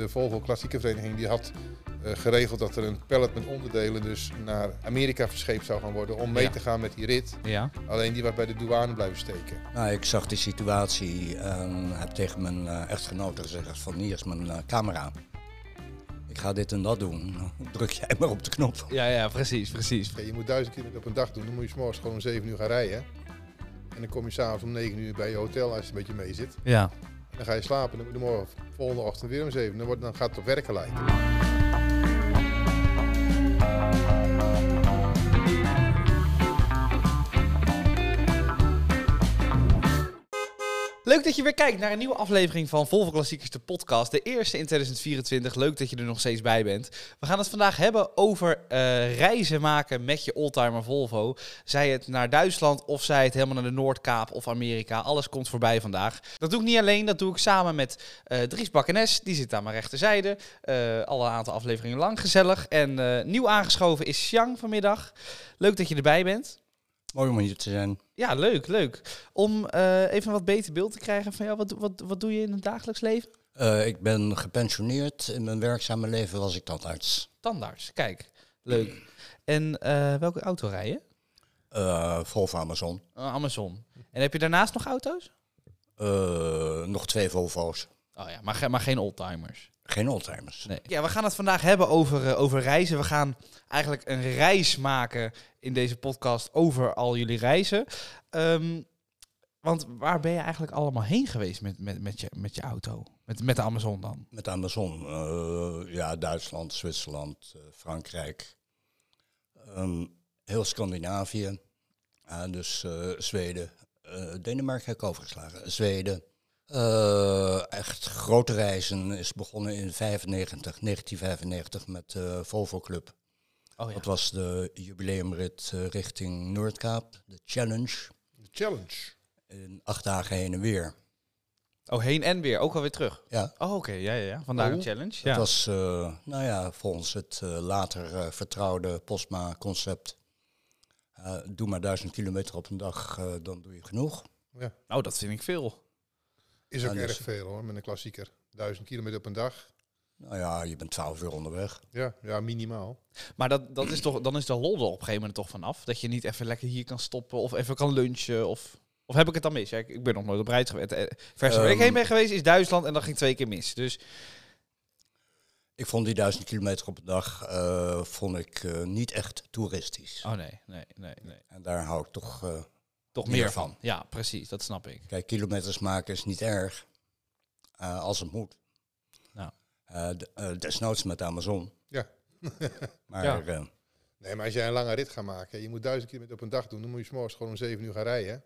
de Volvo Klassieke Vereniging die had eh, geregeld dat er een pallet met onderdelen dus naar Amerika verscheept zou gaan worden om mee Ja. te gaan met die rit. Ja. Alleen die was bij de douane blijven steken. Nou, ik zag die situatie en heb tegen mijn eh, echtgenote gezegd van hier is mijn eh, camera. Ik ga dit en dat doen. Druk jij maar op de knop. Ja, ja, precies, precies. Je moet duizend kilometer op een dag doen, dan moet je 's morgens gewoon om 7 uur gaan rijden. En dan kom je s'avonds om 9 uur bij je hotel als je een beetje mee zit. Ja. Dan ga je slapen en dan moet je morgen volgende ochtend weer om 7 uur. Dan, wordt, dan gaat het op werken lijken. Leuk dat je weer kijkt naar een nieuwe aflevering van Volvo Klassiekers, de podcast. De eerste in 2024. Leuk dat je er nog steeds bij bent. We gaan het vandaag hebben over eh, reizen maken met je oldtimer Volvo. Zij het naar Duitsland of zij het helemaal naar de Noordkaap of Amerika. Alles komt voorbij vandaag. Dat doe ik niet alleen, dat doe ik samen met eh, Dries Bakkenes. Die zit aan mijn rechterzijde. Eh al een aantal afleveringen lang gezellig. En nieuw aangeschoven is Xiang vanmiddag. Leuk dat je erbij bent. Mooi om hier te zijn. Ja, leuk, leuk. Om eh, even een wat beter beeld te krijgen van jou, wat, wat, wat doe je in het dagelijks leven? Eh, ik ben gepensioneerd. In mijn werkzame leven was ik tandarts. Tandarts, kijk, leuk. En eh, welke auto rij je? Volvo Amazon. Een Amazon. En heb je daarnaast nog auto's? Nog twee Volvo's. Oh ja, maar, ge- maar geen oldtimers. Geen oldtimers. Nee. Ja, we gaan het vandaag hebben over, eh, over reizen. We gaan eigenlijk een reis maken in deze podcast over al jullie reizen. Ehm, want waar ben je eigenlijk allemaal heen geweest met, met, met, je, met je auto? Met, met de Amazon dan? Met Amazon. eh, ja, Duitsland, Zwitserland, eh, Frankrijk. Ehm, heel Scandinavië. Dus eh, Zweden. Eh, Denemarken heb ik overgeslagen. Zweden. Eh, echt grote reizen is begonnen in 95, 1995 met de Volvo Club. Oh ja. Dat was de jubileumrit eh, richting Noordkaap, de Challenge. De challenge. In acht dagen heen en weer. Oh, heen en weer. Ook alweer terug. Ja, Oh, oké. Ja, ja, ja. Vandaar een Oh. challenge. Het Ja. was, eh, nou ja, volgens het eh, later eh, vertrouwde Postma-concept. eh, doe maar duizend kilometer op een dag, eh, dan doe je genoeg. Ja. Oh, dat vind ik veel. Is ook Ja, dus- erg veel hoor, met een klassieker. Duizend kilometer op een dag. Nou ja, je bent twaalf uur onderweg. Ja, ja minimaal. Maar dat, dat is toch, dan is de lol er op een gegeven moment toch vanaf. Dat je niet even lekker hier kan stoppen of even kan lunchen. Of, of heb ik het dan mis? Ja, ik, ik ben nog nooit op reis geweest. Eh, Vers waar ik Ehm. heen ben geweest is Duitsland en dat ging twee keer mis. Dus Ik vond die duizend kilometer op een dag eh, vond ik, eh, niet echt toeristisch. oh nee, nee, nee, nee. En daar hou ik toch... eh, Toch Meer meer van. van. Ja, precies. Dat snap ik. kijk, kilometers maken is niet erg, eh, als het moet. Nou. Eh, d- eh, desnoods met Amazon. Ja. Maar Ja. eh, Nee, maar als jij een lange rit gaat maken, je moet duizend kilometer op een dag doen, dan moet je 's morgens gewoon om 7 uur gaan rijden.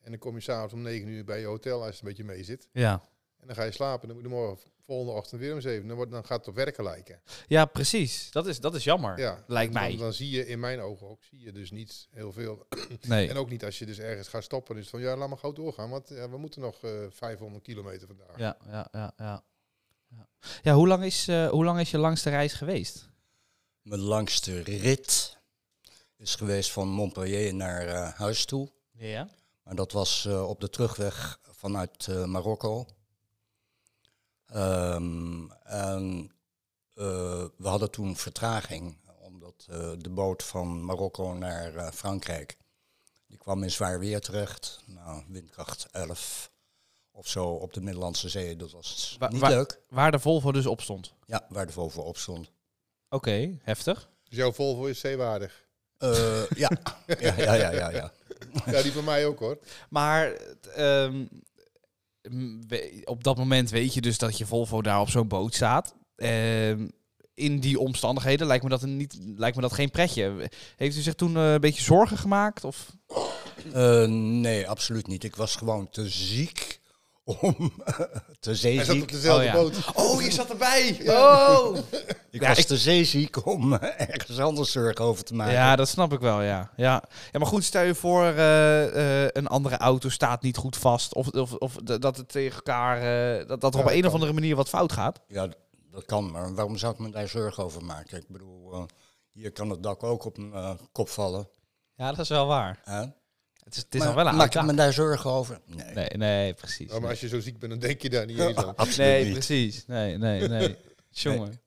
En dan kom je s'avonds om 9 uur bij je hotel als je een beetje mee zit. Ja. En dan ga je slapen, dan moet je morgen volgende ochtend weer om 7 uur. Dan, wordt, dan gaat het op werken lijken. Ja, precies. Dat is, dat is jammer. Ja, Lijkt dan, mij. Dan zie je in mijn ogen ook, zie je dus niet heel veel. Nee. En ook niet als je dus ergens gaat stoppen. Dus van ja, laat maar gauw doorgaan, want ja, we moeten nog eh 500 kilometer vandaag. Ja, ja, ja, ja. Ja, ja hoe, lang is, eh, hoe lang is je langste reis geweest? Mijn langste rit is geweest van Montpellier naar eh, huis toe. Ja. Maar dat was eh, op de terugweg vanuit eh, Marokko. Ehm, en eh, we hadden toen vertraging, omdat eh, de boot van Marokko naar eh, Frankrijk, die kwam in zwaar weer terecht. Nou, windkracht 11 of zo op de Middellandse Zee. Dat was Wa- niet leuk. Waar de Volvo dus op stond. Ja, waar de Volvo op stond. Oké, heftig. Dus jouw Volvo is zeewaardig. Eh, ja. ja, ja, ja, ja, ja. Ja, die van mij ook hoor. Maar ehm, m, we- op dat moment weet je dus dat je Volvo daar op zo'n boot staat. Ehm, in die omstandigheden lijkt me, dat niet, lijkt me dat geen pretje. Heeft u zich toen eh, een beetje zorgen gemaakt? Of? Eh, nee, absoluut niet. Ik was gewoon te ziek om te Hij zat op zeeziek. dezelfde Oh, ja. boot. Oh, je zat erbij! Oh! Ik Ja, was ik- te zeeziek om ergens anders zorgen over te maken. Ja, dat snap ik wel, ja. Ja, ja maar goed, stel je voor, eh, eh, een andere auto staat niet goed vast. Of, of, of dat het tegen elkaar, eh, dat, dat er Ja, op een of andere manier wat fout gaat. Ja, dat kan, maar waarom zou ik me daar zorgen over maken? Ik bedoel, eh, hier kan het dak ook op mijn eh, kop vallen. Ja, dat is wel waar. Het is, het is Maar dan wel een maak ik me daar zorgen over? Nee, Nee, nee, precies. Oh, maar als je zo ziek bent, dan denk je daar niet eens aan. absoluut Nee, niet. precies. Nee, nee, nee. Jongen.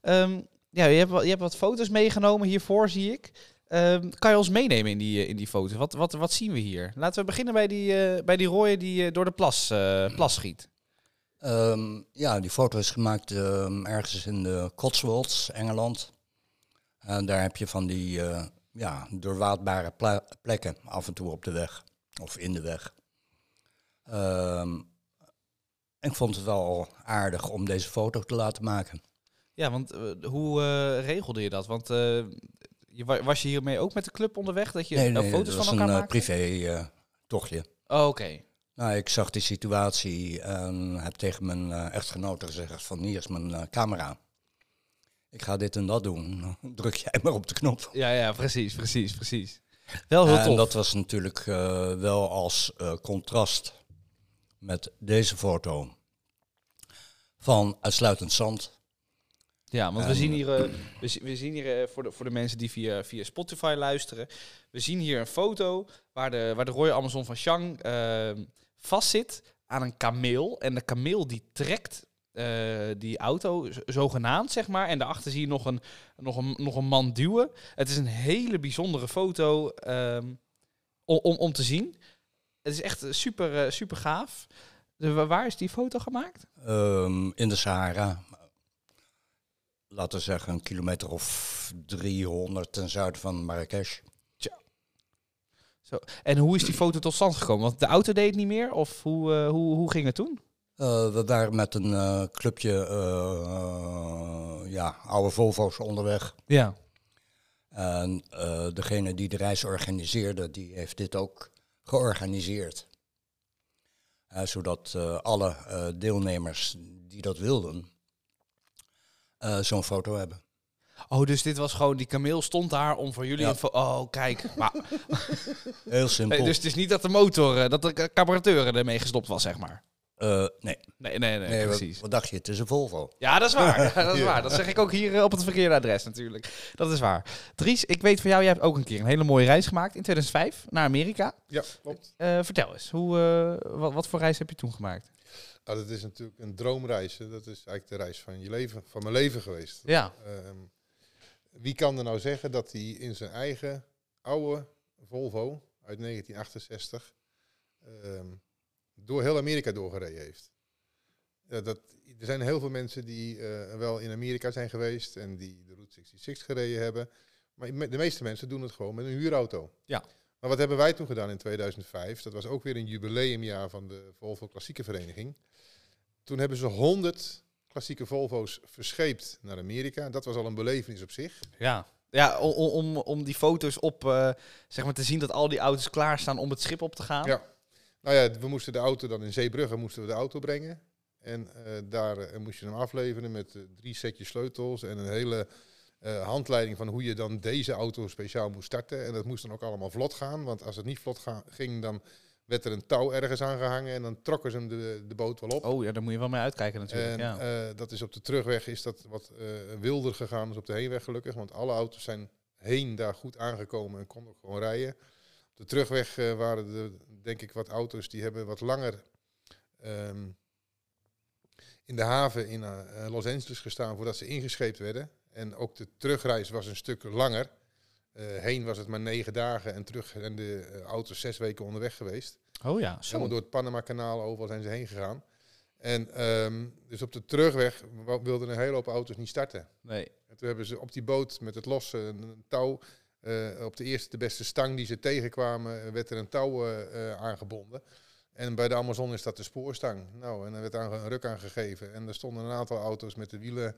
Ehm, ja, je hebt, wat, je hebt wat foto's meegenomen hiervoor, zie ik. Ehm, kan je ons meenemen in die, eh, in die foto's? Wat, wat, wat zien we hier? Laten we beginnen bij die, eh bij die rooie die eh, door de plas, eh, plas schiet. Ehm, ja, die foto is gemaakt ehm, ergens in de Cotswolds, Engeland. En daar heb je van die eh, ja, doorwaadbare plekken af en toe op de weg of in de weg. Ehm, ik vond het wel aardig om deze foto te laten maken. Ja, want eh, hoe eh, regelde je dat? Want eh, je, wa- was je hiermee ook met de club onderweg? Dat je nee, eh, nee, foto's dat van was een elkaar maakte? privé tochtje. Oh, Oké. Nou, ik zag die situatie en heb tegen mijn echtgenote gezegd van hier is mijn camera. Ik ga dit en dat doen. Druk jij maar op de knop. Ja, ja, precies, precies, precies. Wel heel en tof. dat was natuurlijk eh, wel als eh, contrast met deze foto van uitsluitend zand. Ja, want we En- zien hier, eh, we, we zien hier voor, de, voor de mensen die via, via Spotify luisteren, we zien hier een foto waar de, waar de Royal Amazon van Chang eh, vastzit aan een kameel. En de kameel die trekt eh, die auto zogenaamd, zeg maar. En daarachter zie je nog een, nog, een, nog een man duwen. Het is een hele bijzondere foto ehm, om, om, om te zien. Het is echt eh, super, eh, super gaaf. De, wa- waar is die foto gemaakt? Ehm, in de Sahara. Laten we zeggen een kilometer of 300 ten zuiden van Marrakesh. Zo. En hoe is die foto tot stand gekomen? Want de auto deed het niet meer? Of hoe, hoe, hoe ging het toen? Eh, we waren met een eh, clubje eh, ja, oude Volvo's onderweg. Ja. En degene die de reis organiseerde, die heeft dit ook georganiseerd. Zodat alle deelnemers die dat wilden, zo'n foto hebben. Oh, dus dit was gewoon, die kameel stond daar om voor jullie Ja. Oh, kijk. Maar, Heel simpel. dus het is niet dat de motor, dat de carburateur ermee gestopt was, zeg maar. Eh, nee, Nee, nee, nee, precies. wat dacht je? Het is een Volvo. Ja, dat is waar. Ja, dat is Ja. waar. Dat zeg ik ook hier eh, op het verkeerde adres natuurlijk. Dat is waar. Dries, ik weet van jou, jij hebt ook een keer een hele mooie reis gemaakt in 2005 naar Amerika. Ja, klopt. Eh, vertel eens, hoe, eh, wat, wat voor reis heb je toen gemaakt? Nou, dat is natuurlijk een droomreis. hè. Dat is eigenlijk de reis van je leven, van mijn leven geweest. Ja. Ehm, wie kan er nou zeggen dat hij in zijn eigen oude Volvo uit 1968 ehm, door heel Amerika doorgereden heeft? Dat, er zijn heel veel mensen die eh, wel in Amerika zijn geweest en die de Route 66 gereden hebben. Maar de meeste mensen doen het gewoon met een huurauto. Ja. Maar wat hebben wij toen gedaan in 2005? Dat was ook weer een jubileumjaar van de Volvo Klassieke Vereniging. Toen hebben ze 100 klassieke Volvo's verscheept naar Amerika. Dat was al een belevenis op zich. Ja, ja om, om, om die foto's op, eh, zeg maar te zien dat al die auto's klaarstaan om het schip op te gaan. Ja. Nou ja, we moesten de auto dan in Zeebrugge moesten we de auto brengen. En eh, daar eh, moest je hem afleveren met eh, drie setjes sleutels en een hele handleiding van hoe je dan deze auto speciaal moest starten. En dat moest dan ook allemaal vlot gaan, want als het niet vlot ga- ging, dan werd er een touw ergens aangehangen en dan trokken ze hem de, de boot wel op. Oh ja, daar moet je wel mee uitkijken natuurlijk. En ja. dat is op de terugweg is dat wat wilder gegaan dan op de heenweg gelukkig. Want alle auto's zijn heen daar goed aangekomen en konden ook gewoon rijden. De terugweg eh, waren er denk ik wat auto's die hebben wat langer ehm, in de haven in eh, Los Angeles gestaan voordat ze ingescheept werden. En ook de terugreis was een stuk langer. Eh, heen was het maar negen dagen en terug zijn de eh, auto's zes weken onderweg geweest. oh ja, zo. Helemaal door het Panama-kanaal, overal zijn ze heen gegaan. En ehm, dus op de terugweg wilden een hele hoop auto's niet starten. Nee. En toen hebben ze op die boot met het losse touw, eh, op de eerste de beste stang die ze tegenkwamen, eh, werd er een touw eh, aangebonden. En bij de Amazon is dat de spoorstang. Nou, en er werd aan, een ruk aan gegeven. En er stonden een aantal auto's met de wielen,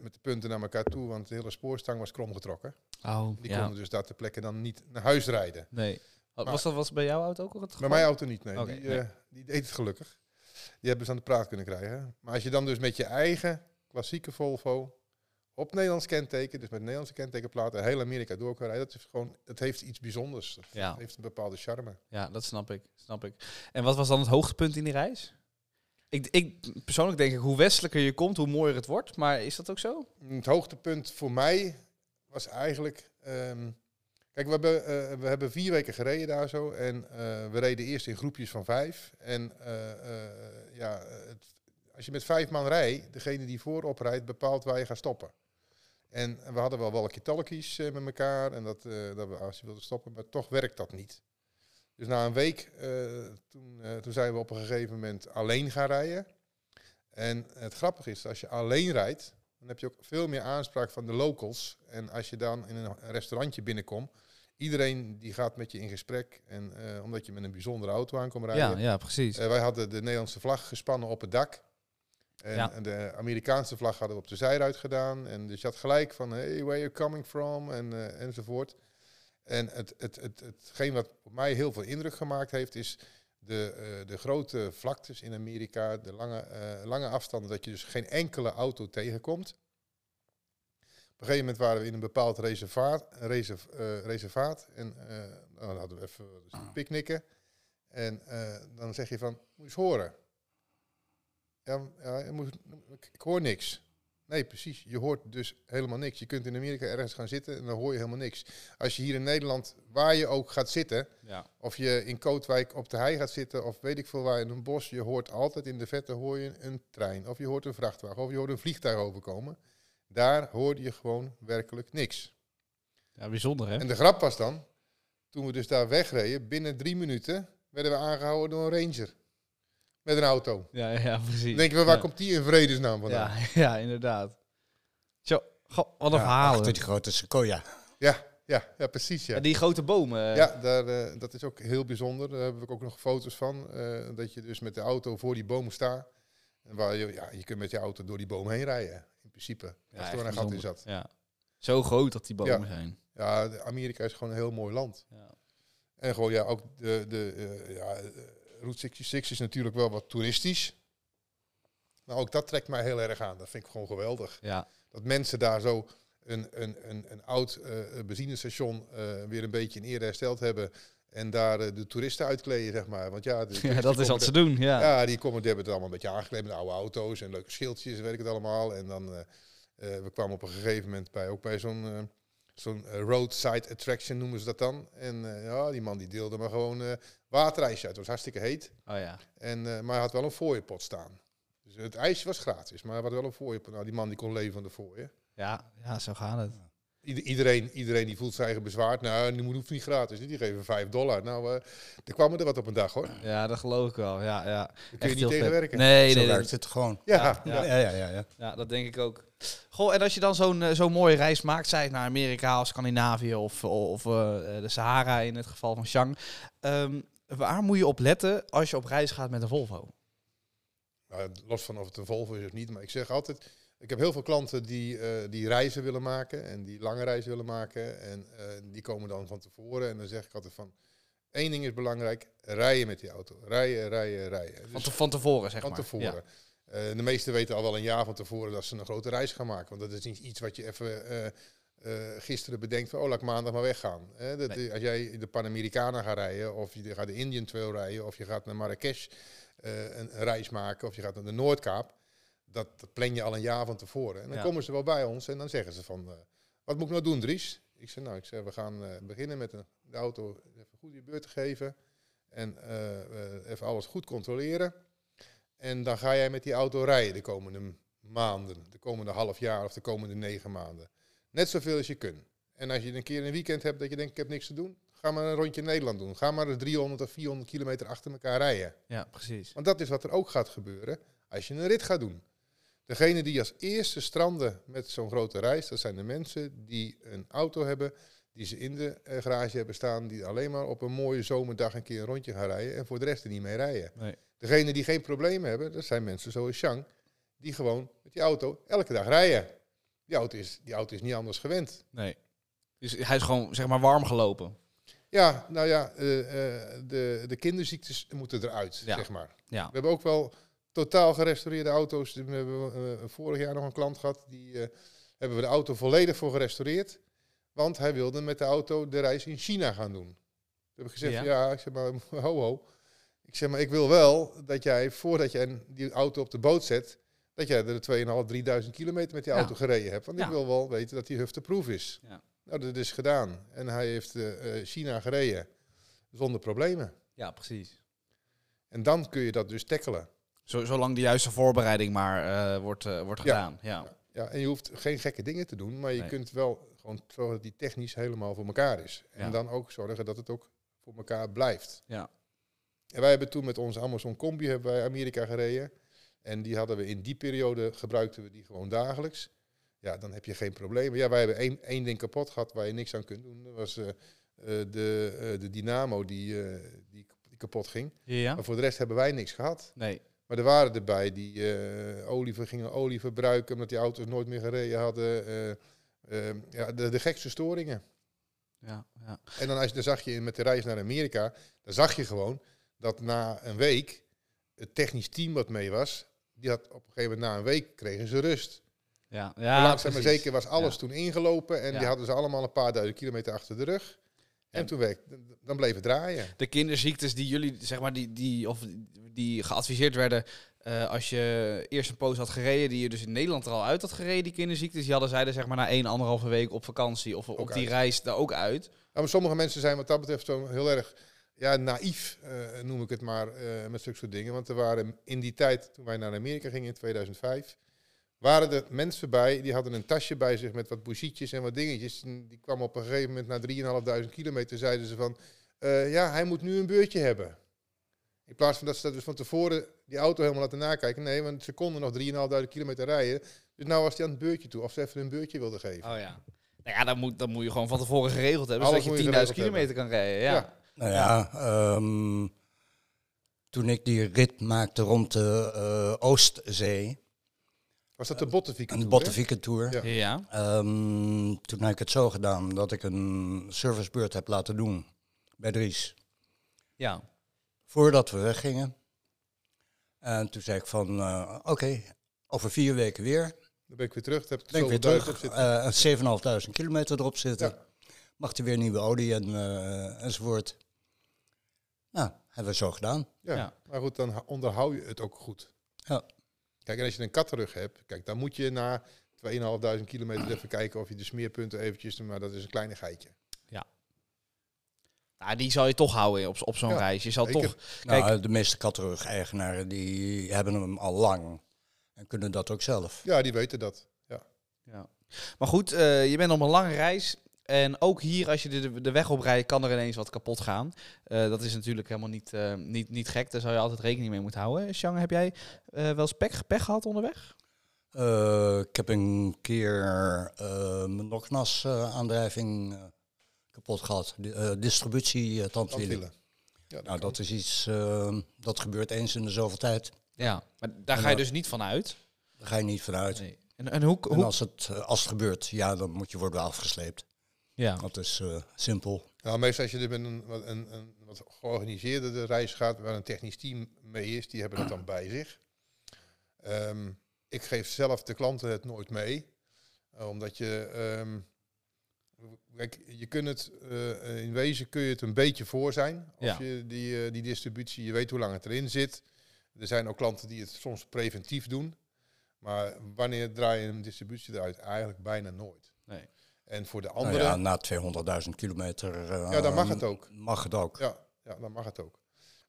met de punten naar elkaar toe, want de hele spoorstang was kromgetrokken. Oh, Die ja. konden dus daar ter plekke dan niet naar huis rijden. Nee. Maar- Was dat was bij jouw auto ook al het Bij geval? mijn auto niet, nee. Die, nee. die deed het gelukkig. Die hebben ze aan de praat kunnen krijgen. Maar als je dan dus met je eigen klassieke Volvo op Nederlands kenteken, dus met Nederlandse kentekenplaten, heel Amerika door kan rijden, dat, is gewoon, dat heeft iets bijzonders. Dat Ja. heeft een bepaalde charme. Ja, dat snap ik, snap ik. En wat was dan het hoogtepunt in die reis? Ik, ik persoonlijk denk ik, hoe westelijker je komt, hoe mooier het wordt. Maar is dat ook zo? Het hoogtepunt voor mij was eigenlijk, ehm, Kijk, we hebben, eh, we hebben vier weken gereden daar zo. En eh, we reden eerst in groepjes van vijf. En eh, ja, het, als je met vijf man rijdt, degene die voorop rijdt, bepaalt waar je gaat stoppen. En we hadden wel walkie-talkies eh, met elkaar. En dat, eh, dat we als je wilde stoppen, maar toch werkt dat niet. Dus na een week, eh, toen, toen zijn we op een gegeven moment alleen gaan rijden. En het grappige is, als je alleen rijdt, dan heb je ook veel meer aanspraak van de locals. En als je dan in een restaurantje binnenkomt, iedereen die gaat met je in gesprek. En omdat je met een bijzondere auto aankomt rijden. Ja, ja, precies. Wij hadden de Nederlandse vlag gespannen op het dak. En, Ja. en de Amerikaanse vlag hadden we op de zijruit gedaan. En dus je had gelijk van, hey, where you coming from? En, eh, enzovoort. En het, het, het, hetgeen wat op mij heel veel indruk gemaakt heeft, is de, eh, de grote vlaktes in Amerika, de lange, eh, lange afstanden, dat je dus geen enkele auto tegenkomt. Op een gegeven moment waren we in een bepaald reservaat, reserv, reservaat en nou, dan hadden we even dus picknicken. En dan zeg je van, moet je eens horen. Ja, ja moet, ik hoor niks. Nee, precies. Je hoort dus helemaal niks. Je kunt in Amerika ergens gaan zitten en dan hoor je helemaal niks. Als je hier in Nederland, waar je ook gaat zitten, Ja. of je in Kootwijk op de hei gaat zitten, of weet ik veel waar in een bos, je hoort altijd in de vette hoor je een trein, of je hoort een vrachtwagen, of je hoort een vliegtuig overkomen. Daar hoorde je gewoon werkelijk niks. ja, bijzonder hè? En de grap was dan, toen we dus daar wegreden, binnen drie minuten werden we aangehouden door een ranger. Met een auto. Ja, ja, precies. Dan denken we, waar ja. komt die in vredesnaam vandaan? Ja, ja, inderdaad. Zo, wat een Ja, verhaal. Achter die grote sequoia. Ja, ja, ja, precies. Ja, Ja, die grote bomen. ja daar, eh, dat is ook heel bijzonder. Daar heb ik ook nog foto's van. eh, dat je dus met de auto voor die boom staat. En waar je, ja, je kunt met je auto door die boom heen rijden. In principe. Ja, als er een gat in zat. Ja. Zo groot dat die bomen Ja. zijn. Ja, Amerika is gewoon een heel mooi land. Ja. En gewoon, ja, ook de, de eh, ja, eh, Route 66 is natuurlijk wel wat toeristisch. Maar ook dat trekt mij heel erg aan. Dat vind ik gewoon geweldig. Ja. Dat mensen daar zo een, een, een, een oud eh, benzinestation eh, weer een beetje in ere hersteld hebben. En daar de toeristen uitkleden, zeg maar. Want ja, de ja, dat is wat ze doen. Ja. Ja, die komen, die hebben het allemaal een beetje aangekleed met oude auto's en leuke schildjes en weet ik het allemaal. En dan, we kwamen op een gegeven moment bij, ook bij zo'n zo'n eh, roadside attraction noemen ze dat dan. En eh, ja, die man die deelde maar gewoon eh waterijsje uit. Het was hartstikke heet. Oh ja. En, eh, maar hij had wel een fooiepot staan. Dus het ijsje was gratis, maar hij had wel een fooiepot. Nou, die man die kon leven van de fooien. Ja, ja, zo gaat het. Ieder- iedereen, iedereen die voelt zich eigen bezwaard. Nou, die moet- hoeft niet gratis. Die geven 5 dollar. Nou, eh er kwamen er wat op een dag hoor. Ja, dat geloof ik wel. Ja, ja. kun je niet tegenwerken. Nee, Zo nee, werkt het gewoon. Ja, Ja. Ja, ja, ja. ja. Ja, dat denk ik ook. Goh, en als je dan zo'n eh, zo'n mooie reis maakt, zij naar Amerika of Scandinavië of, of eh, de Sahara in het geval van Chang. ehm, waar moet je op letten als je op reis gaat met een Volvo? Nou, los van of het een Volvo is of niet, maar ik zeg altijd, ik heb heel veel klanten die, eh, die reizen willen maken en die lange reizen willen maken. En eh, die komen dan van tevoren en dan zeg ik altijd van, één ding is belangrijk, rijden met die auto. Rijden, rijden, rijden. Van, Dus te- van tevoren, zeg van maar. tevoren. Eh, de meesten weten al wel een jaar van tevoren dat ze een grote reis gaan maken. Want dat is niet iets wat je even gisteren bedenkt van, oh, laat ik maandag maar weggaan. Dat, Nee. Als jij de Panamericana gaat rijden, of je gaat de Indian Trail rijden, of je gaat naar Marrakesh een, een reis maken, of je gaat naar de Noordkaap, dat, plan je al een jaar van tevoren. En dan Ja. komen ze wel bij ons en dan zeggen ze van, eh, wat moet ik nou doen, Dries? Ik zeg, nou, ik zeg, we gaan eh, beginnen met een, de auto even goed je beurt te geven. En eh, even alles goed controleren. En dan ga jij met die auto rijden de komende maanden, de komende half jaar of de komende negen maanden. Net zoveel als je kunt. En als je een keer een weekend hebt dat je denkt, ik heb niks te doen, ga maar een rondje Nederland doen. Ga maar eens 300 of 400 kilometer achter elkaar rijden. Ja, precies. Want dat is wat er ook gaat gebeuren als je een rit gaat doen. Degene die als eerste stranden met zo'n grote reis, dat zijn de mensen die een auto hebben, die ze in de eh, garage hebben staan, die alleen maar op een mooie zomerdag een keer een rondje gaan rijden en voor de rest er niet mee rijden. Nee. Degene die geen problemen hebben, dat zijn mensen zoals Chang, die gewoon met die auto elke dag rijden. Die auto is, die auto is niet anders gewend. Nee. Dus hij is gewoon, zeg maar, warm gelopen. Ja, nou ja, eh, eh, de, de kinderziektes moeten eruit, Ja. zeg maar. Ja. We hebben ook wel totaal gerestaureerde auto's. We hebben eh, vorig jaar nog een klant gehad, die eh, hebben we de auto volledig voor gerestaureerd. Want hij wilde met de auto de reis in China gaan doen. Toen heb ik gezegd, Ja. ja, ik zeg maar, ho ho. Ik zeg maar, ik wil wel dat jij, voordat je die auto op de boot zet, dat jij er 2.500, 3.000 kilometer met die Ja. auto gereden hebt. Want Ja. ik wil wel weten dat die hufteproof is. Ja. Nou, dat is gedaan. En hij heeft eh, China gereden zonder problemen. Ja, precies. En dan kun je dat dus tackelen. Zo, zolang de juiste voorbereiding maar eh, wordt, eh, wordt gedaan. Ja. Ja, en je hoeft geen gekke dingen te doen, maar je Nee. kunt wel gewoon zorgen dat die technisch helemaal voor elkaar is. En dan ook zorgen dat het ook voor elkaar blijft. Ja. En wij hebben toen met onze Amazon Combi hebben wij Amerika gereden. En die hadden we in die periode, gebruikten we die gewoon dagelijks. Ja, dan heb je geen probleem. Ja, wij hebben één, één ding kapot gehad waar je niks aan kunt doen. Dat was eh, de, de dynamo die, die, die kapot ging. Ja? Maar voor de rest hebben wij niks gehad. Nee. Maar er waren erbij die eh olie, gingen olie verbruiken omdat die auto's nooit meer gereden hadden. Eh, eh, ja, de, de gekste storingen. Ja, ja. En dan, als, je- dan zag je met de reis naar Amerika, dan zag je gewoon dat na een week het technisch team wat mee was, die had op een gegeven moment na een week kregen ze rust. Ja, Maar ja langzaam maar zeker was alles Ja. toen ingelopen en Ja. die hadden ze allemaal een paar duizend kilometer achter de rug. En En- toen werk, dan bleef het draaien. De kinderziektes die jullie, zeg maar, die, die, of die geadviseerd werden eh, als je eerst een poos had gereden, die je dus in Nederland er al uit had gereden, die kinderziektes, die hadden zeiden zeg maar na één, anderhalve week op vakantie of op die reis daar ook uit. Maar sommige mensen zijn wat dat betreft zo heel erg ja, naïef, eh, noem ik het maar, eh, met zulke soort dingen. Want er waren in die tijd, toen wij naar Amerika gingen in 2005, waren er mensen bij, die hadden een tasje bij zich met wat bougietjes en wat dingetjes. En die kwamen op een gegeven moment na 3.500 kilometer, zeiden ze van, eh, ja, hij moet nu een beurtje hebben. In plaats van dat ze dat dus van tevoren die auto helemaal laten nakijken. Nee, want ze konden nog 3.500 kilometer rijden. Dus nou was hij aan het beurtje toe, of ze even een beurtje wilden geven. Oh ja. Nou ja, dan moet, dan moet je gewoon van tevoren geregeld hebben, Alles zodat je moet je 10.000 geregeld kilometer kan rijden. Ja. Ja. Nou ja, ehm, toen ik die rit maakte rond de eh, Oostzee, Was dat de Bottenviken een Tour, Tour, Ja. Ja. ehm, toen heb ik het zo gedaan dat ik een servicebeurt heb laten doen bij Dries. Ja. Voordat we weggingen. En toen zei ik van, eh, oké, over vier weken weer. Dan ben ik weer terug. Dan heb ik Ben ik weer terug. op zitten. eh 7.500 kilometer erop zitten. Ja. Mag er weer nieuwe olie en, eh, enzovoort. Nou, hebben we zo gedaan. Ja. Ja. Maar goed, dan onderhoud je het ook goed. Ja. Kijk, en als je een kattenrug hebt, kijk, dan moet je na 2.500 kilometer even kijken of je de smeerpunten eventjes, maar dat is een kleinigheidje. Nou, die zal je toch houden op, op zo'n Ja, reis. Je zal zeker. toch... Nou, Kijk, de meeste kattenrug-eigenaren die hebben hem al lang. En kunnen dat ook zelf. Ja, die weten dat. Ja. Ja. Maar goed, eh, je bent op een lange reis. En ook hier, als je de, de weg oprijdt, kan er ineens wat kapot gaan. Eh, dat is natuurlijk helemaal niet, eh, niet, niet gek. Daar zou je altijd rekening mee moeten houden. Sjang, heb jij eh, wel eens pech, pech gehad onderweg? Eh, ik heb een keer eh, mijn Noknas eh, aandrijving eh, kapot gehad. Eh, distributie eh, tandwielen. Ja, Nou, kan. dat is iets, eh, dat gebeurt eens in de zoveel tijd. Ja. Maar daar ga je dus niet van uit. Daar ga je niet vanuit. Nee. En, en hoe... En hoe als het, eh, als het gebeurt, ja, dan moet je worden afgesleept. Ja. Dat is eh, simpel. Nou, meestal als je er met een, wat- een, een wat georganiseerde reis gaat, waar een technisch team mee is, die hebben dat dan bij zich. Ehm, ik geef zelf de klanten het nooit mee, eh, omdat je, ehm, kijk, je kunt het, eh, in wezen kun je het een beetje voor zijn, Ja. je die, eh, die distributie, je weet hoe lang het erin zit. Er zijn ook klanten die het soms preventief doen, maar wanneer draai je een distributie eruit? Eigenlijk bijna nooit. Nee. En voor de Nou andere, ja, na 200.000 kilometer. eh, Ja, dan mag het ook. Mag het ook. Ja, ja, dan mag het ook.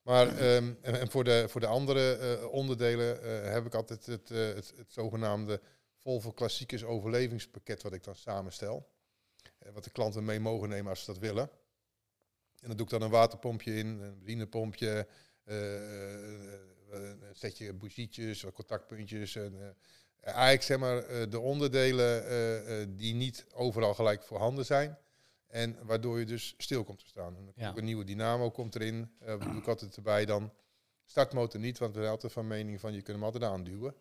Maar ehm, en, en voor, de, voor de andere eh, onderdelen eh, heb ik altijd het, het, het zogenaamde Volvo Klassiekers overlevingspakket wat ik dan samenstel. Wat de klanten mee mogen nemen als ze dat willen. En dan doe ik dan een waterpompje in, een benzinepompje, een setje bougietjes, contactpuntjes. En, eigenlijk zeg maar eh, de onderdelen eh, eh, die niet overal gelijk voorhanden zijn. En waardoor je dus stil komt te staan. En Ja. een nieuwe dynamo komt erin. wat doe ik altijd erbij dan. Startmotor niet, want we zijn altijd van mening van je kunt hem altijd aanduwen.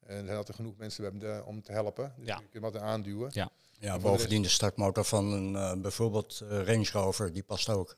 En er zijn altijd genoeg mensen bij om te helpen. Dus Ja. je kunt hem altijd aanduwen. Ja. Ja, de bovendien de startmotor van een, eh, bijvoorbeeld Range Rover, die past ook.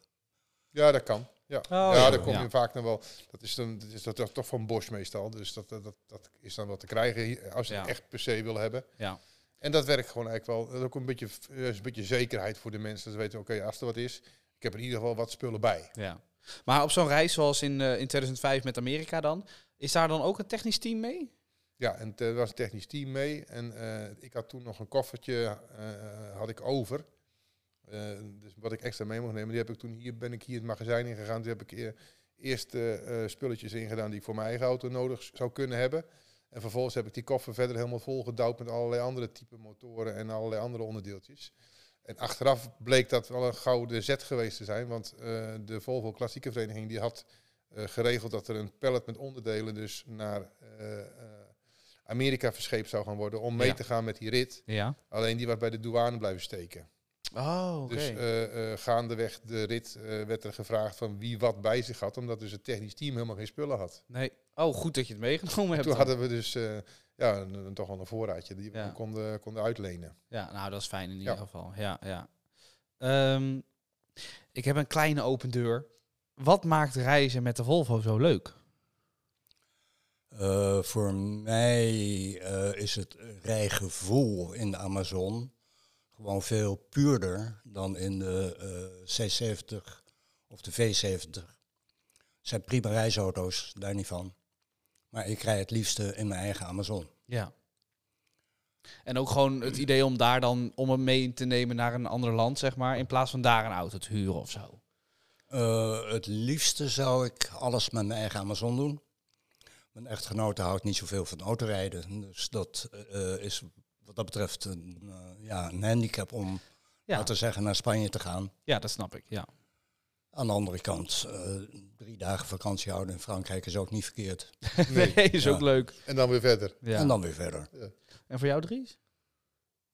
Ja, dat kan. Ja, Oh, ja, ja. daar kom Ja. je vaak nog wel. Dat is dan dat is dat toch- van Bosch meestal. Dus dat, dat, dat, is dan wat te krijgen als je Ja. het echt per se wil hebben. Ja. En dat werkt gewoon eigenlijk wel. Dat is ook een beetje, eh, een beetje zekerheid voor de mensen. Dat ze weten, oké, als er wat is, ik heb er in ieder geval wat spullen bij. ja. Maar op zo'n reis zoals in, eh, in 2005 met Amerika dan, is daar dan ook een technisch team mee? Ja, en er was een technisch team mee. En eh, ik had toen nog een koffertje eh, had ik over. Eh, dus wat ik extra mee mocht nemen, die heb ik toen hier ben ik hier het magazijn in gegaan. Toen heb ik eerst eh, spulletjes ingedaan die ik voor mijn eigen auto nodig zou kunnen hebben. En vervolgens heb ik die koffer verder helemaal volgedouwd met allerlei andere type motoren en allerlei andere onderdeeltjes. En achteraf bleek dat wel een gouden zet geweest te zijn, want eh, de Volvo Klassieke Vereniging die had geregeld dat er een pallet met onderdelen dus naar Amerika verscheept zou gaan worden om mee Ja. te gaan met die rit. Ja. Alleen die was bij de douane blijven steken. Oh, oké. Dus eh, eh, gaandeweg de rit eh, werd er gevraagd van wie wat bij zich had, omdat dus het technisch team helemaal geen spullen had. nee. Oh, goed dat je het meegenomen hebt. Toen dan. hadden we dus eh, ja, een, een- toch wel een voorraadje die we konden, konden uitlenen. Ja, nou, dat is fijn in Ja. ieder geval. Ja, ja. Ehm, ik heb een kleine open deur. Wat maakt reizen met de Volvo zo leuk? Eh, voor mij eh, is het rijgevoel in de Amazon gewoon veel puurder dan in de eh, C70 of de V70. Het zijn prima reisauto's, daar niet van. Maar ik rij het liefste in mijn eigen Amazon. Ja. En ook gewoon het idee om daar dan om hem mee te nemen naar een ander land, zeg maar, in plaats van daar een auto te huren of zo. Eh, het liefste zou ik alles met mijn eigen Amazon doen. Mijn echtgenote houdt niet zoveel van autorijden. Dus dat eh, is wat dat betreft een, eh, ja, een handicap om, Ja, laten we zeggen, naar Spanje te gaan. ja dat snap ik. Ja. Aan de andere kant, eh, drie dagen vakantie houden in Frankrijk is ook niet verkeerd. Nee, is Ja. ook leuk. En dan weer verder. Ja. En dan weer verder. En voor jou, Dries?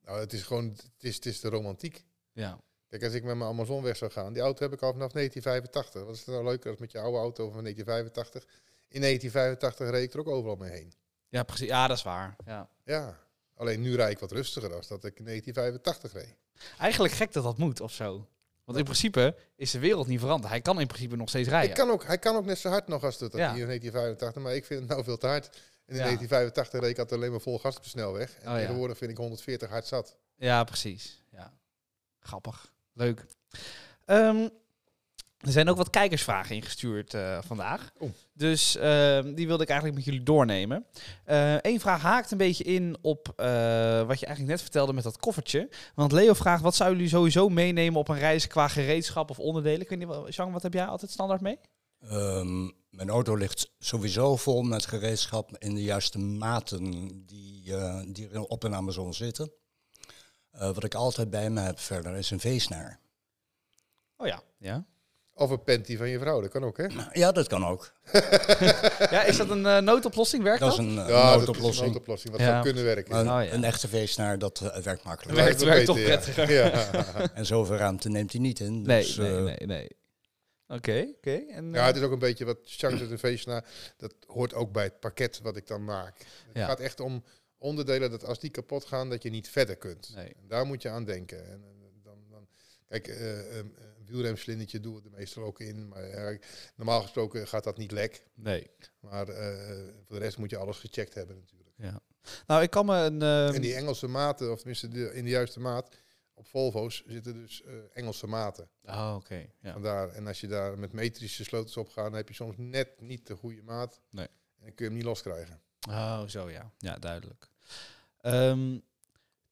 Nou, het is gewoon, het is, het is de romantiek. Ja. Kijk, als ik met mijn Amazon weg zou gaan, die auto heb ik al vanaf 1985. Wat is het nou leuker als met je oude auto van 1985? In 1985 reed ik er ook overal mee heen. Ja, precies. Ja, dat is waar. Ja. Ja, alleen nu rijd ik wat rustiger dan dat ik in 1985 reed. Eigenlijk gek dat dat moet of zo. Want in principe is de wereld niet veranderd. Hij kan in principe nog steeds Hij, rijden. kan ook, hij kan ook net zo hard nog als dat, dat Ja. hij in 1985, maar ik vind het nou veel te hard. En in Ja. 1985 reed ik altijd alleen maar vol gas op de snelweg. En Oh, ja. tegenwoordig vind ik 140 hard zat. Ja, precies. Ja. Grappig. Leuk. Ehm, er zijn ook wat kijkersvragen ingestuurd eh, vandaag. Oh. Dus ehm, die wilde ik eigenlijk met jullie doornemen. Eén vraag haakt een beetje in op eh, wat je eigenlijk net vertelde met dat koffertje. Want Leo vraagt, wat zouden jullie sowieso meenemen op een reis qua gereedschap of onderdelen? Ik weet niet, Jean, wat heb jij altijd standaard mee? Ehm, mijn auto ligt sowieso vol met gereedschap in de juiste maten die, eh, die er op een Amazon zitten. Eh, wat ik altijd bij me heb verder is een veesnaar. Oh ja. Ja, Of een panty van je vrouw, dat kan ook, hè? Ja, dat kan ook. ja is dat een eh, noodoplossing? Werkt Dat dat? is een, eh, Ja, dat is een noodoplossing. noodoplossing, wat Ja. zou kunnen werken. Oh, ja. Een echte veesnaar, dat eh, werkt makkelijk. Werkt- dat werkt toch ja. Ja. En zoveel ruimte neemt hij niet in. Nee, Dus, nee, eh, nee, nee. Oké, oké. En, Ja, het is ook een beetje wat Chang zegt, een feestje na. Dat hoort ook bij het pakket wat ik dan maak. Het Ja. gaat echt om onderdelen dat als die kapot gaan, dat je niet verder kunt. Nee. En daar moet je aan denken. En, dan, dan, kijk, eh, eh, een wielremslindertje doen we er meestal ook in. Maar normaal gesproken gaat dat niet lek. nee. Maar eh, voor de rest moet je alles gecheckt hebben natuurlijk. Ja. Nou, ik kan me een... ehm, En die Engelse maten, of tenminste de, in de juiste maat, op Volvo's zitten dus eh, Engelse maten. Oh, oké. Ja. Vandaar, en als je daar met metrische sleutels op gaat, dan heb je soms net niet de goede maat. Nee. En dan kun je hem niet loskrijgen. Oh, zo ja. Ja, duidelijk. Ehm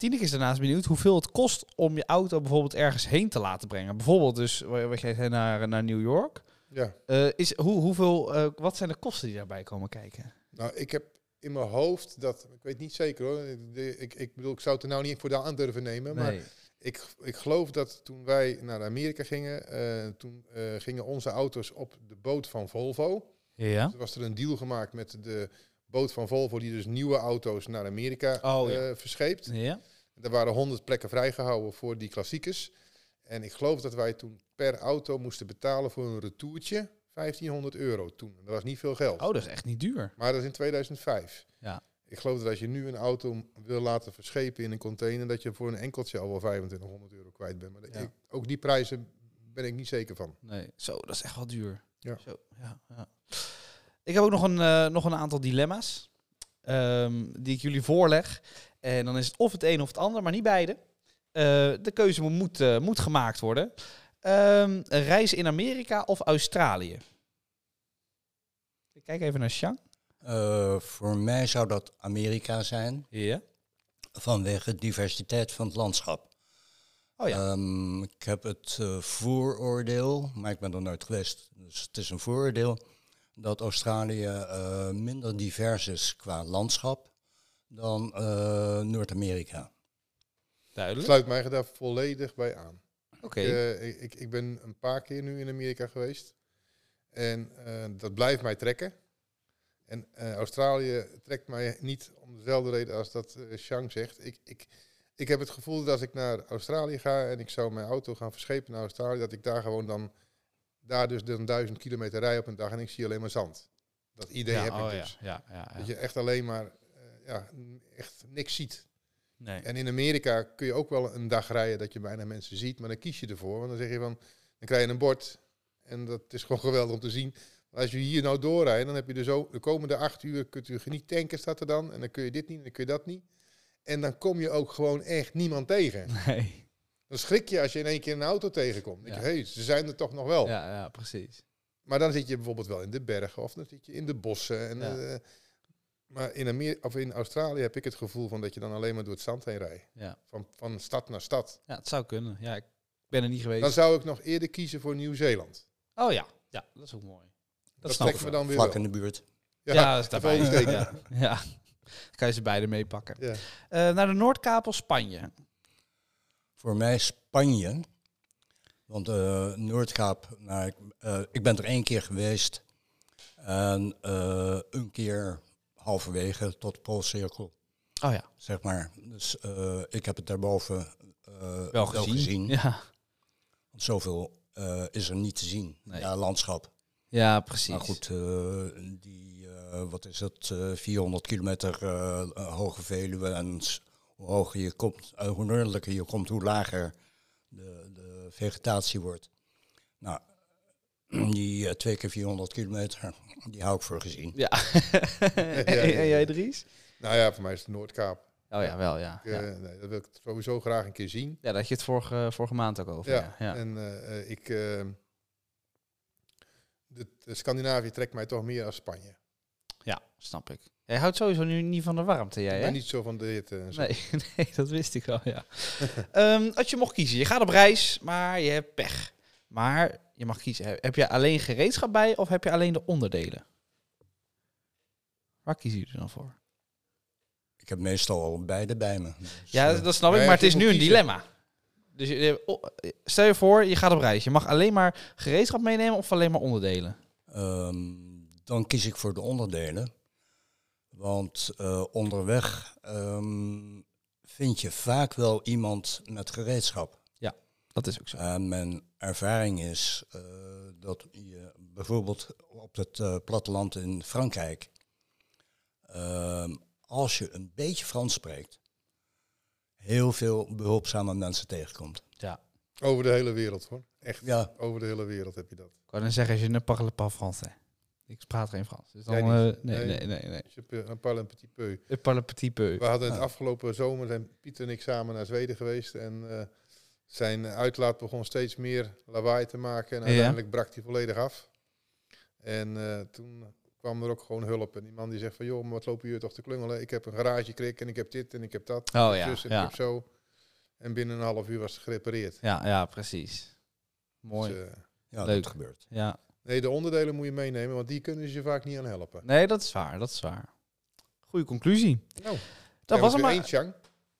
Tineke is daarnaast benieuwd hoeveel het kost om je auto bijvoorbeeld ergens heen te laten brengen. Bijvoorbeeld dus, wa- wat jij zei, naar, naar New York. Ja, Eh, is, hoe, hoeveel, eh, wat zijn de kosten die daarbij komen kijken? nou, ik heb in mijn hoofd dat, ik weet niet zeker hoor, de, ik, ik bedoel, ik zou het er nou niet voor de aan durven nemen, maar ik, ik geloof dat toen wij naar Amerika gingen, eh, toen gingen onze auto's op de boot van Volvo. Ja? Toen was er een deal gemaakt met de boot van Volvo, die dus nieuwe auto's naar Amerika Oh, ja. eh, verscheept. Ja? Er waren 100 plekken vrijgehouden voor die klassiekers. En ik geloof dat wij toen per auto moesten betalen voor een retourtje 1500 euro toen. Dat was niet veel geld. Oh, dat is echt niet duur. Maar dat is in 2005. Ja. Ik geloof dat als je nu een auto wil laten verschepen in een container, dat je voor een enkeltje al wel 2500 euro kwijt bent. Maar Ja. ik, ook die prijzen ben ik niet zeker van. Nee, zo, dat is echt wel duur. Ja. Zo, ja, ja. Ik heb ook nog een, eh, nog een aantal dilemma's ehm, die ik jullie voorleg. En dan is het of het een of het ander, maar niet beide. Eh, de keuze moet, eh, moet gemaakt worden. Een reis in Amerika of Australië? Ik kijk even naar Shang. eh, voor mij zou dat Amerika zijn, Ja. vanwege de diversiteit van het landschap. Oh ja. Ehm, ik heb het eh, vooroordeel, maar ik ben er nooit geweest, dus het is een vooroordeel, dat Australië eh, minder divers is qua landschap dan eh, Noord-Amerika. Duidelijk. sluit mij daar volledig bij aan. Oké. Eh, ik, ik, ik ben een paar keer nu in Amerika geweest. En eh, dat blijft mij trekken. En eh, Australië trekt mij niet om dezelfde reden als dat eh Chang zegt. Ik, ik, ik heb het gevoel dat als ik naar Australië ga en ik zou mijn auto gaan verschepen naar Australië, dat ik daar gewoon dan, daar dus dan duizend kilometer rij op een dag en ik zie alleen maar zand. Dat idee ja, heb ik oh, dus. ja, ja. Dat je echt alleen maar, eh, ja, echt niks ziet. Nee. En in Amerika kun je ook wel een dag rijden dat je bijna mensen ziet, maar dan kies je ervoor. Want dan zeg je van, dan krijg je een bord en dat is gewoon geweldig om te zien. Maar als je hier nou doorrijdt, dan heb je dus ook de komende acht uur kunt u niet tanken, staat er dan. En dan kun je dit niet, en dan kun je dat niet. En dan kom je ook gewoon echt niemand tegen. Nee. Dan schrik je als je in één keer een auto tegenkomt. Ze zijn er toch nog wel. Ja, ja, precies. Maar dan zit je bijvoorbeeld wel in de bergen of dan zit je in de bossen. En, Ja. eh, maar in, Amer of in Australië heb ik het gevoel van dat je dan alleen maar door het zand heen rijdt. Ja. Van, van stad naar stad. ja, het zou kunnen. Ja, ik ben er niet geweest. Dan zou ik nog eerder kiezen voor Nieuw-Zeeland. Oh ja. ja, dat is ook mooi. Dat, Dat snap ik me dan weer Vlak in de buurt. Ja, dat is daarbij. Ja. ja. Dan kan je ze beide meepakken. Ja. Eh, naar de Noordkaap of Spanje? Voor mij Spanje. Want eh Noordkaap, nou, ik, eh, ik ben er één keer geweest. En eh, een keer halverwege tot de Poolcirkel, Oh ja, zeg maar. Dus ik heb het daarboven wel gezien. Ja. Want zoveel is er niet te zien. Nee. Ja, landschap. ja, precies. Maar goed, die, wat is het, eh 400 kilometer hoge Veluwe. En hoe hoger je komt, eh, hoe noordelijker je komt, hoe lager de, de vegetatie wordt. Nou, die eh, twee keer 400 kilometer, die hou ik voor gezien. Ja. ja, en jij. Dries? Nou ja, voor mij is het Noordkaap. Oh ja, wel, ja. Ik, Ja, eh, nee, dat wil ik sowieso graag een keer zien. ja dat had je het vorige, vorige maand ook over. Ja. Ja, en eh, eh, ik... eh, de, de Scandinavië trekt mij toch meer als Spanje. ja, snap ik. Jij houdt sowieso nu niet van de warmte, jij, Ik hè? ben niet zo van de hitte en zo. Nee, nee, dat wist ik wel, ja. Ehm, als je mocht kiezen, je gaat op reis, maar je hebt pech. Maar je mag kiezen, heb- heb je alleen gereedschap bij of heb je alleen de onderdelen? Waar kiezen jullie dan voor? Ik heb meestal al beide bij me. Dus, Ja, eh, dat snap ik, ja, maar het je is moet nu een kiezen. dilemma. Dus je, oh, stel je voor, je gaat op reis. Je mag alleen maar gereedschap meenemen of alleen maar onderdelen? Ehm, dan kies ik voor de onderdelen. Want eh, onderweg ehm, vind je vaak wel iemand met gereedschap. Dat is ook zo. En mijn ervaring is eh, dat je bijvoorbeeld op het eh, platteland in Frankrijk, ehm, als je een beetje Frans spreekt, heel veel behulpzame mensen tegenkomt. Ja. Over de hele wereld hoor. Echt. Ja, Over de hele wereld heb je dat. Ik wou dan zeggen, je ne parle pas français. Ik praat geen Frans. Dus dan, eh, nee, Nee. nee, nee, nee. Je hebt een petit peu. Parle petit peu. We hadden het Ja. afgelopen zomer zijn Pieter en ik samen naar Zweden geweest. En eh, zijn uitlaat begon steeds meer lawaai te maken. En Ja. uiteindelijk brak hij volledig af. En eh, toen kwam er ook gewoon hulp. En die man die zegt van, joh, maar wat lopen jullie toch te klungelen? Ik heb een garagekrik en ik heb dit en ik heb dat. Oh en ja, zus en ik heb zo. En binnen een half uur was het gerepareerd. Ja, ja, precies. Mooi. Dus, eh, ja Leuk. dat gebeurt. Ja. Nee, de onderdelen moet je meenemen, want die kunnen ze je vaak niet aan helpen. Nee, dat is waar. Dat is waar. Goeie conclusie. Nou, Dat was hem maar. Chang.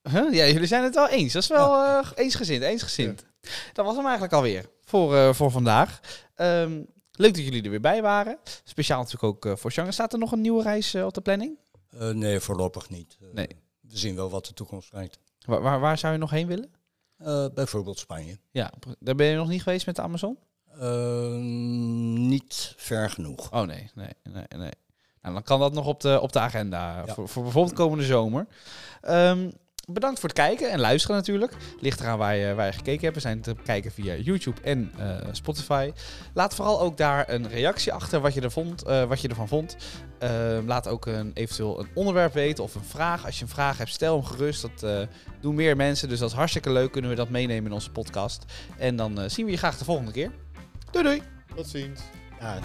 Huh? Ja, jullie zijn het wel eens. Dat is wel eh, eensgezind, eensgezind. Dat was hem eigenlijk alweer voor, eh, voor vandaag. Ehm, leuk dat jullie er weer bij waren. Speciaal natuurlijk ook eh, voor Shanghai. Staat er nog een nieuwe reis op de planning? Eh, nee, voorlopig niet. Nee. We zien wel wat de toekomst brengt. Waar, waar, waar zou je nog heen willen? Eh, bijvoorbeeld Spanje. Ja, daar ben je nog niet geweest met de Amazon? Eh, niet ver genoeg. Oh nee, nee, nee, nee. Nou, dan kan dat nog op de, op de agenda Ja. voor, voor bijvoorbeeld komende zomer. Ehm, bedankt voor het kijken en luisteren natuurlijk. Ligt eraan waar je, waar je gekeken hebt. We zijn te kijken via YouTube en eh, Spotify. Laat vooral ook daar een reactie achter wat je, er vond, eh, wat je ervan vond. Ehm, laat ook een, eventueel een onderwerp weten of een vraag. Als je een vraag hebt, stel hem gerust. Dat eh, doen meer mensen, dus dat is hartstikke leuk. Kunnen we dat meenemen in onze podcast. En dan zien we je graag de volgende keer. Doei doei. Tot ziens. Ja.